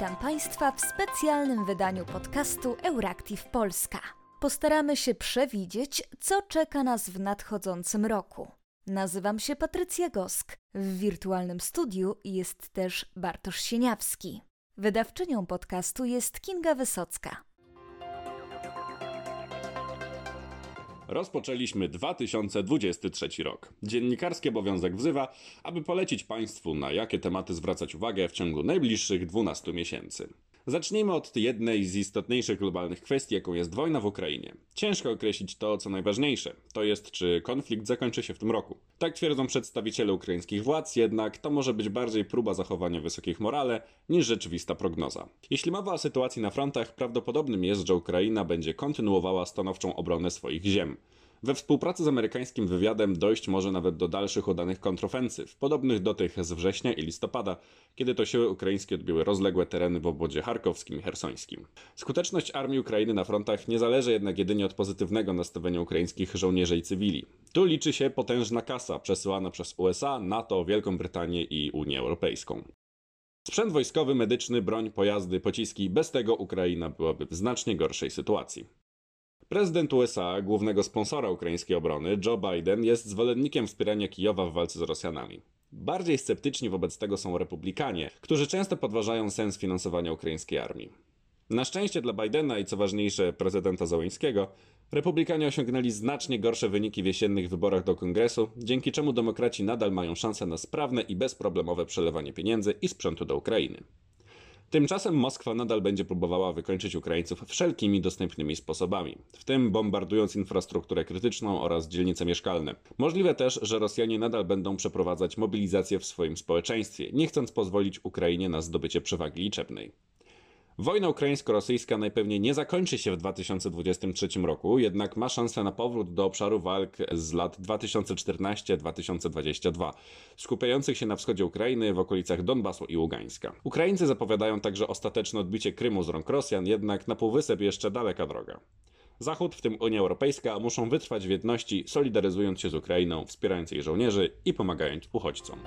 Witam Państwa w specjalnym wydaniu podcastu Euractiv Polska. Postaramy się przewidzieć, co czeka nas w nadchodzącym roku. Nazywam się Patrycja Gosk. W wirtualnym studiu jest też Bartosz Sieniawski. Wydawczynią podcastu jest Kinga Wysocka. Rozpoczęliśmy 2023 rok. Dziennikarski obowiązek wzywa, aby polecić Państwu, na jakie tematy zwracać uwagę w ciągu najbliższych 12 miesięcy. Zacznijmy od jednej z istotniejszych globalnych kwestii, jaką jest wojna w Ukrainie. Ciężko określić to, co najważniejsze, to jest, czy konflikt zakończy się w tym roku. Tak twierdzą przedstawiciele ukraińskich władz, jednak to może być bardziej próba zachowania wysokich morale niż rzeczywista prognoza. Jeśli mowa o sytuacji na frontach, prawdopodobnym jest, że Ukraina będzie kontynuowała stanowczą obronę swoich ziem. We współpracy z amerykańskim wywiadem dojść może nawet do dalszych udanych kontrofensyw, podobnych do tych z września i listopada, kiedy to siły ukraińskie odbiły rozległe tereny w obwodzie charkowskim i hersońskim. Skuteczność armii Ukrainy na frontach nie zależy jednak jedynie od pozytywnego nastawienia ukraińskich żołnierzy i cywili. Tu liczy się potężna kasa przesyłana przez USA, NATO, Wielką Brytanię i Unię Europejską. Sprzęt wojskowy, medyczny, broń, pojazdy, pociski, bez tego Ukraina byłaby w znacznie gorszej sytuacji. Prezydent USA, głównego sponsora ukraińskiej obrony, Joe Biden, jest zwolennikiem wspierania Kijowa w walce z Rosjanami. Bardziej sceptyczni wobec tego są republikanie, którzy często podważają sens finansowania ukraińskiej armii. Na szczęście dla Bidena i co ważniejsze prezydenta Załańskiego, republikanie osiągnęli znacznie gorsze wyniki w jesiennych wyborach do kongresu, dzięki czemu demokraci nadal mają szansę na sprawne i bezproblemowe przelewanie pieniędzy i sprzętu do Ukrainy. Tymczasem Moskwa nadal będzie próbowała wykończyć Ukraińców wszelkimi dostępnymi sposobami, w tym bombardując infrastrukturę krytyczną oraz dzielnice mieszkalne. Możliwe też, że Rosjanie nadal będą przeprowadzać mobilizację w swoim społeczeństwie, nie chcąc pozwolić Ukrainie na zdobycie przewagi liczebnej. Wojna ukraińsko-rosyjska najpewniej nie zakończy się w 2023 roku, jednak ma szansę na powrót do obszaru walk z lat 2014-2022, skupiających się na wschodzie Ukrainy, w okolicach Donbasu i Ługańska. Ukraińcy zapowiadają także ostateczne odbicie Krymu z rąk Rosjan, jednak na półwysep jeszcze daleka droga. Zachód, w tym Unia Europejska, muszą wytrwać w jedności, solidaryzując się z Ukrainą, wspierając jej żołnierzy i pomagając uchodźcom.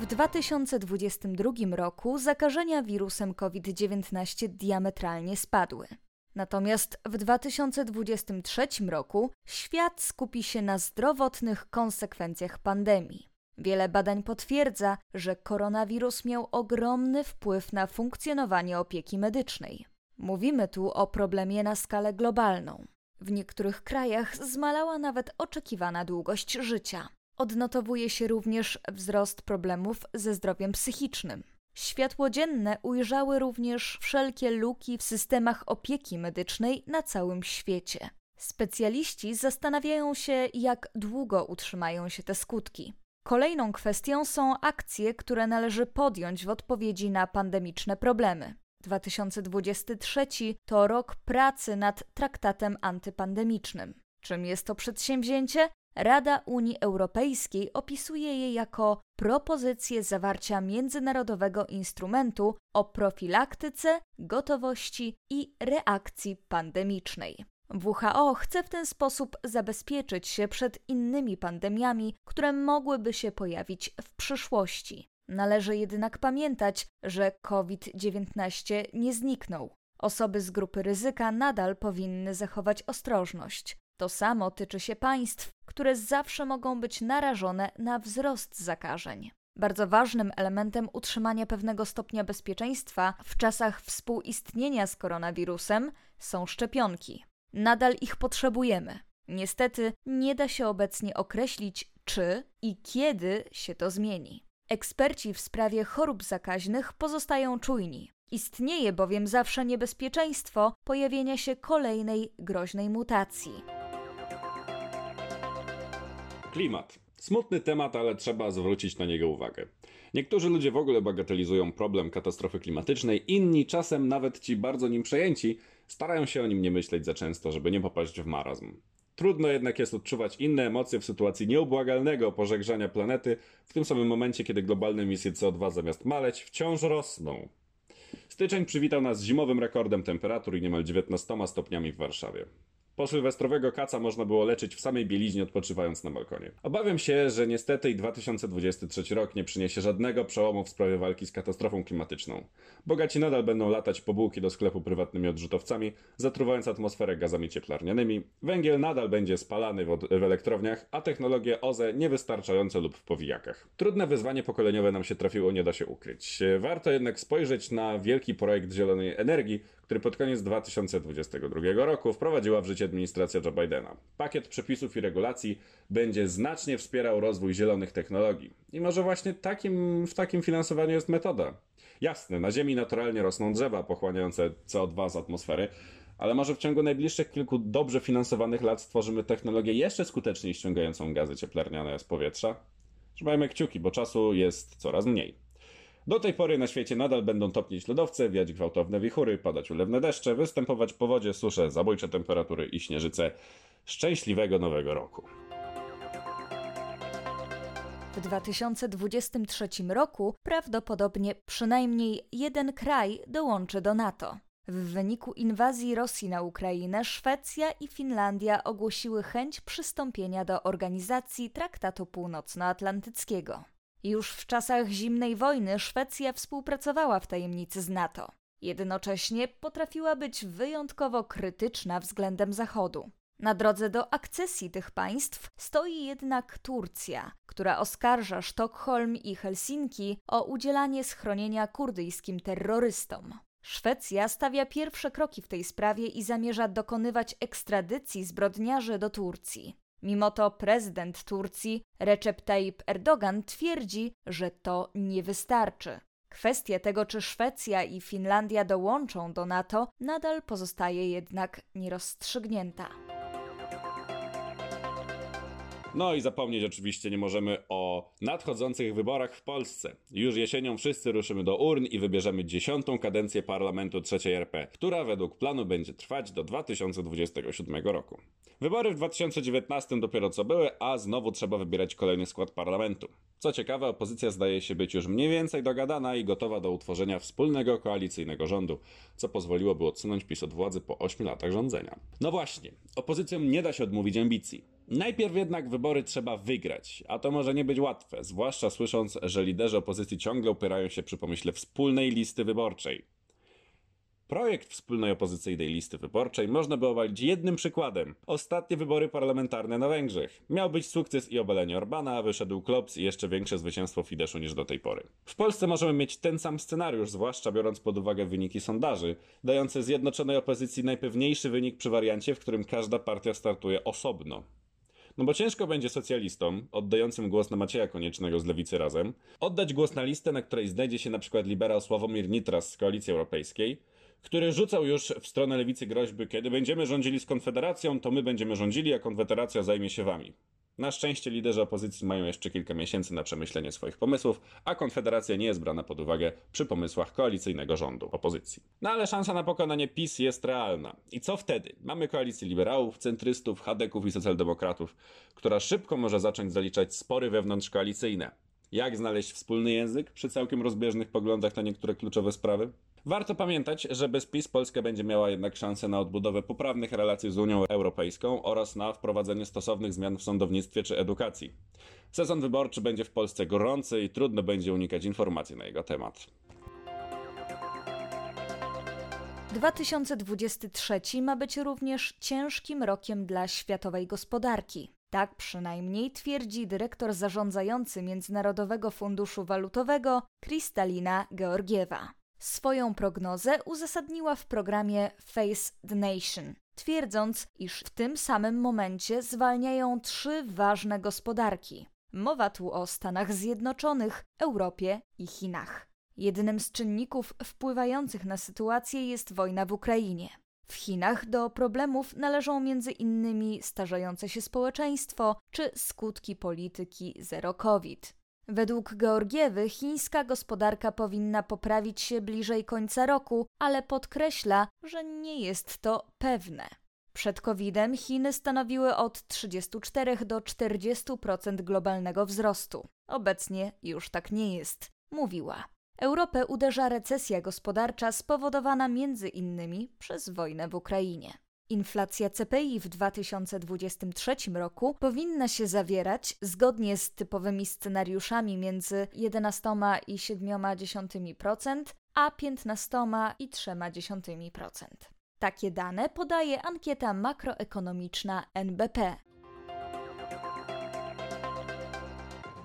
W 2022 roku zakażenia wirusem COVID-19 diametralnie spadły. Natomiast w 2023 roku świat skupi się na zdrowotnych konsekwencjach pandemii. Wiele badań potwierdza, że koronawirus miał ogromny wpływ na funkcjonowanie opieki medycznej. Mówimy tu o problemie na skalę globalną. W niektórych krajach zmalała nawet oczekiwana długość życia. Odnotowuje się również wzrost problemów ze zdrowiem psychicznym. Światło dzienne ujrzały również wszelkie luki w systemach opieki medycznej na całym świecie. Specjaliści zastanawiają się, jak długo utrzymają się te skutki. Kolejną kwestią są akcje, które należy podjąć w odpowiedzi na pandemiczne problemy. 2023 to rok pracy nad traktatem antypandemicznym. Czym jest to przedsięwzięcie? Rada Unii Europejskiej opisuje je jako propozycję zawarcia międzynarodowego instrumentu o profilaktyce, gotowości i reakcji pandemicznej. WHO chce w ten sposób zabezpieczyć się przed innymi pandemiami, które mogłyby się pojawić w przyszłości. Należy jednak pamiętać, że COVID-19 nie zniknął. Osoby z grupy ryzyka nadal powinny zachować ostrożność. To samo tyczy się państw, które zawsze mogą być narażone na wzrost zakażeń. Bardzo ważnym elementem utrzymania pewnego stopnia bezpieczeństwa w czasach współistnienia z koronawirusem są szczepionki. Nadal ich potrzebujemy. Niestety nie da się obecnie określić, czy i kiedy się to zmieni. Eksperci w sprawie chorób zakaźnych pozostają czujni. Istnieje bowiem zawsze niebezpieczeństwo pojawienia się kolejnej groźnej mutacji. Klimat. Smutny temat, ale trzeba zwrócić na niego uwagę. Niektórzy ludzie w ogóle bagatelizują problem katastrofy klimatycznej, inni czasem nawet ci bardzo nim przejęci starają się o nim nie myśleć za często, żeby nie popaść w marazm. Trudno jednak jest odczuwać inne emocje w sytuacji nieubłagalnego pożegrzania planety, w tym samym momencie, kiedy globalne emisje CO2 zamiast maleć wciąż rosną. Styczeń przywitał nas zimowym rekordem temperatur i niemal 19 stopniami w Warszawie. Po sylwestrowego kaca można było leczyć w samej bieliźnie odpoczywając na balkonie. Obawiam się, że niestety i 2023 rok nie przyniesie żadnego przełomu w sprawie walki z katastrofą klimatyczną. Bogaci nadal będą latać po bułki do sklepu prywatnymi odrzutowcami, zatruwając atmosferę gazami cieplarnianymi. Węgiel nadal będzie spalany w, w elektrowniach, a technologie OZE niewystarczające lub w powijakach. Trudne wyzwanie pokoleniowe nam się trafiło, nie da się ukryć. Warto jednak spojrzeć na wielki projekt zielonej energii, który pod koniec 2022 roku wprowadziła w życie administracja Joe Bidena. Pakiet przepisów i regulacji będzie znacznie wspierał rozwój zielonych technologii. I może właśnie takim, w takim finansowaniu jest metoda. Jasne, na Ziemi naturalnie rosną drzewa pochłaniające CO2 z atmosfery, ale może w ciągu najbliższych kilku dobrze finansowanych lat stworzymy technologię jeszcze skuteczniej ściągającą gazy cieplarniane z powietrza? Trzymajmy kciuki, bo czasu jest coraz mniej. Do tej pory na świecie nadal będą topnieć lodowce, wiać gwałtowne wichury, padać ulewne deszcze, występować powodzie, susze, zabójcze temperatury i śnieżyce. Szczęśliwego nowego roku! W 2023 roku prawdopodobnie przynajmniej jeden kraj dołączy do NATO. W wyniku inwazji Rosji na Ukrainę Szwecja i Finlandia ogłosiły chęć przystąpienia do organizacji Traktatu Północnoatlantyckiego. Już w czasach zimnej wojny Szwecja współpracowała w tajemnicy z NATO. Jednocześnie potrafiła być wyjątkowo krytyczna względem Zachodu. Na drodze do akcesji tych państw stoi jednak Turcja, która oskarża Sztokholm i Helsinki o udzielanie schronienia kurdyjskim terrorystom. Szwecja stawia pierwsze kroki w tej sprawie i zamierza dokonywać ekstradycji zbrodniarzy do Turcji. Mimo to prezydent Turcji Recep Tayyip Erdogan twierdzi, że to nie wystarczy. Kwestia tego, czy Szwecja i Finlandia dołączą do NATO, nadal pozostaje jednak nierozstrzygnięta. No i zapomnieć oczywiście nie możemy o nadchodzących wyborach w Polsce. Już jesienią wszyscy ruszymy do urn i wybierzemy dziesiątą kadencję parlamentu III RP, która według planu będzie trwać do 2027 roku. Wybory w 2019 dopiero co były, a znowu trzeba wybierać kolejny skład parlamentu. Co ciekawe, opozycja zdaje się być już mniej więcej dogadana i gotowa do utworzenia wspólnego koalicyjnego rządu, co pozwoliłoby odsunąć PiS od władzy po 8 latach rządzenia. No właśnie, opozycjom nie da się odmówić ambicji. Najpierw jednak wybory trzeba wygrać, a to może nie być łatwe, zwłaszcza słysząc, że liderzy opozycji ciągle upierają się przy pomyśle wspólnej listy wyborczej. Projekt wspólnej opozycyjnej listy wyborczej można by obalić jednym przykładem. Ostatnie wybory parlamentarne na Węgrzech. Miał być sukces i obalenie Orbana, a wyszedł Klops i jeszcze większe zwycięstwo Fideszu niż do tej pory. W Polsce możemy mieć ten sam scenariusz, zwłaszcza biorąc pod uwagę wyniki sondaży, dające zjednoczonej opozycji najpewniejszy wynik przy wariancie, w którym każda partia startuje osobno. No bo ciężko będzie socjalistom, oddającym głos na Macieja Koniecznego z Lewicy Razem, oddać głos na listę, na której znajdzie się na przykład liberał Sławomir Nitras z Koalicji Europejskiej, który rzucał już w stronę lewicy groźby, kiedy będziemy rządzili z Konfederacją, to my będziemy rządzili, a Konfederacja zajmie się wami. Na szczęście liderzy opozycji mają jeszcze kilka miesięcy na przemyślenie swoich pomysłów, a Konfederacja nie jest brana pod uwagę przy pomysłach koalicyjnego rządu opozycji. No ale szansa na pokonanie PiS jest realna. I co wtedy? Mamy koalicję liberałów, centrystów, chadeków i socjaldemokratów, która szybko może zacząć zaliczać spory wewnątrzkoalicyjne. Jak znaleźć wspólny język przy całkiem rozbieżnych poglądach na niektóre kluczowe sprawy? Warto pamiętać, że bez PiS Polska będzie miała jednak szansę na odbudowę poprawnych relacji z Unią Europejską oraz na wprowadzenie stosownych zmian w sądownictwie czy edukacji. Sezon wyborczy będzie w Polsce gorący i trudno będzie unikać informacji na jego temat. 2023 ma być również ciężkim rokiem dla światowej gospodarki. Tak przynajmniej twierdzi dyrektor zarządzający Międzynarodowego Funduszu Walutowego Kristalina Georgiewa. Swoją prognozę uzasadniła w programie Face the Nation, twierdząc, iż w tym samym momencie zwalniają trzy ważne gospodarki. Mowa tu o Stanach Zjednoczonych, Europie i Chinach. Jednym z czynników wpływających na sytuację jest wojna w Ukrainie. W Chinach do problemów należą innymi starzejące się społeczeństwo czy skutki polityki zero COVID. Według Georgiewy chińska gospodarka powinna poprawić się bliżej końca roku, ale podkreśla, że nie jest to pewne. Przed COVID-em Chiny stanowiły od 34 do 40% globalnego wzrostu. Obecnie już tak nie jest, mówiła. Europę uderza recesja gospodarcza spowodowana między innymi przez wojnę w Ukrainie. Inflacja CPI w 2023 roku powinna się zawierać zgodnie z typowymi scenariuszami między 11 i 7% a 15 i 3%. Takie dane podaje ankieta makroekonomiczna NBP.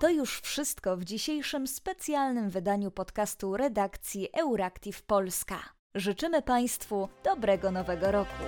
To już wszystko w dzisiejszym specjalnym wydaniu podcastu redakcji Euractiv Polska. Życzymy Państwu dobrego nowego roku.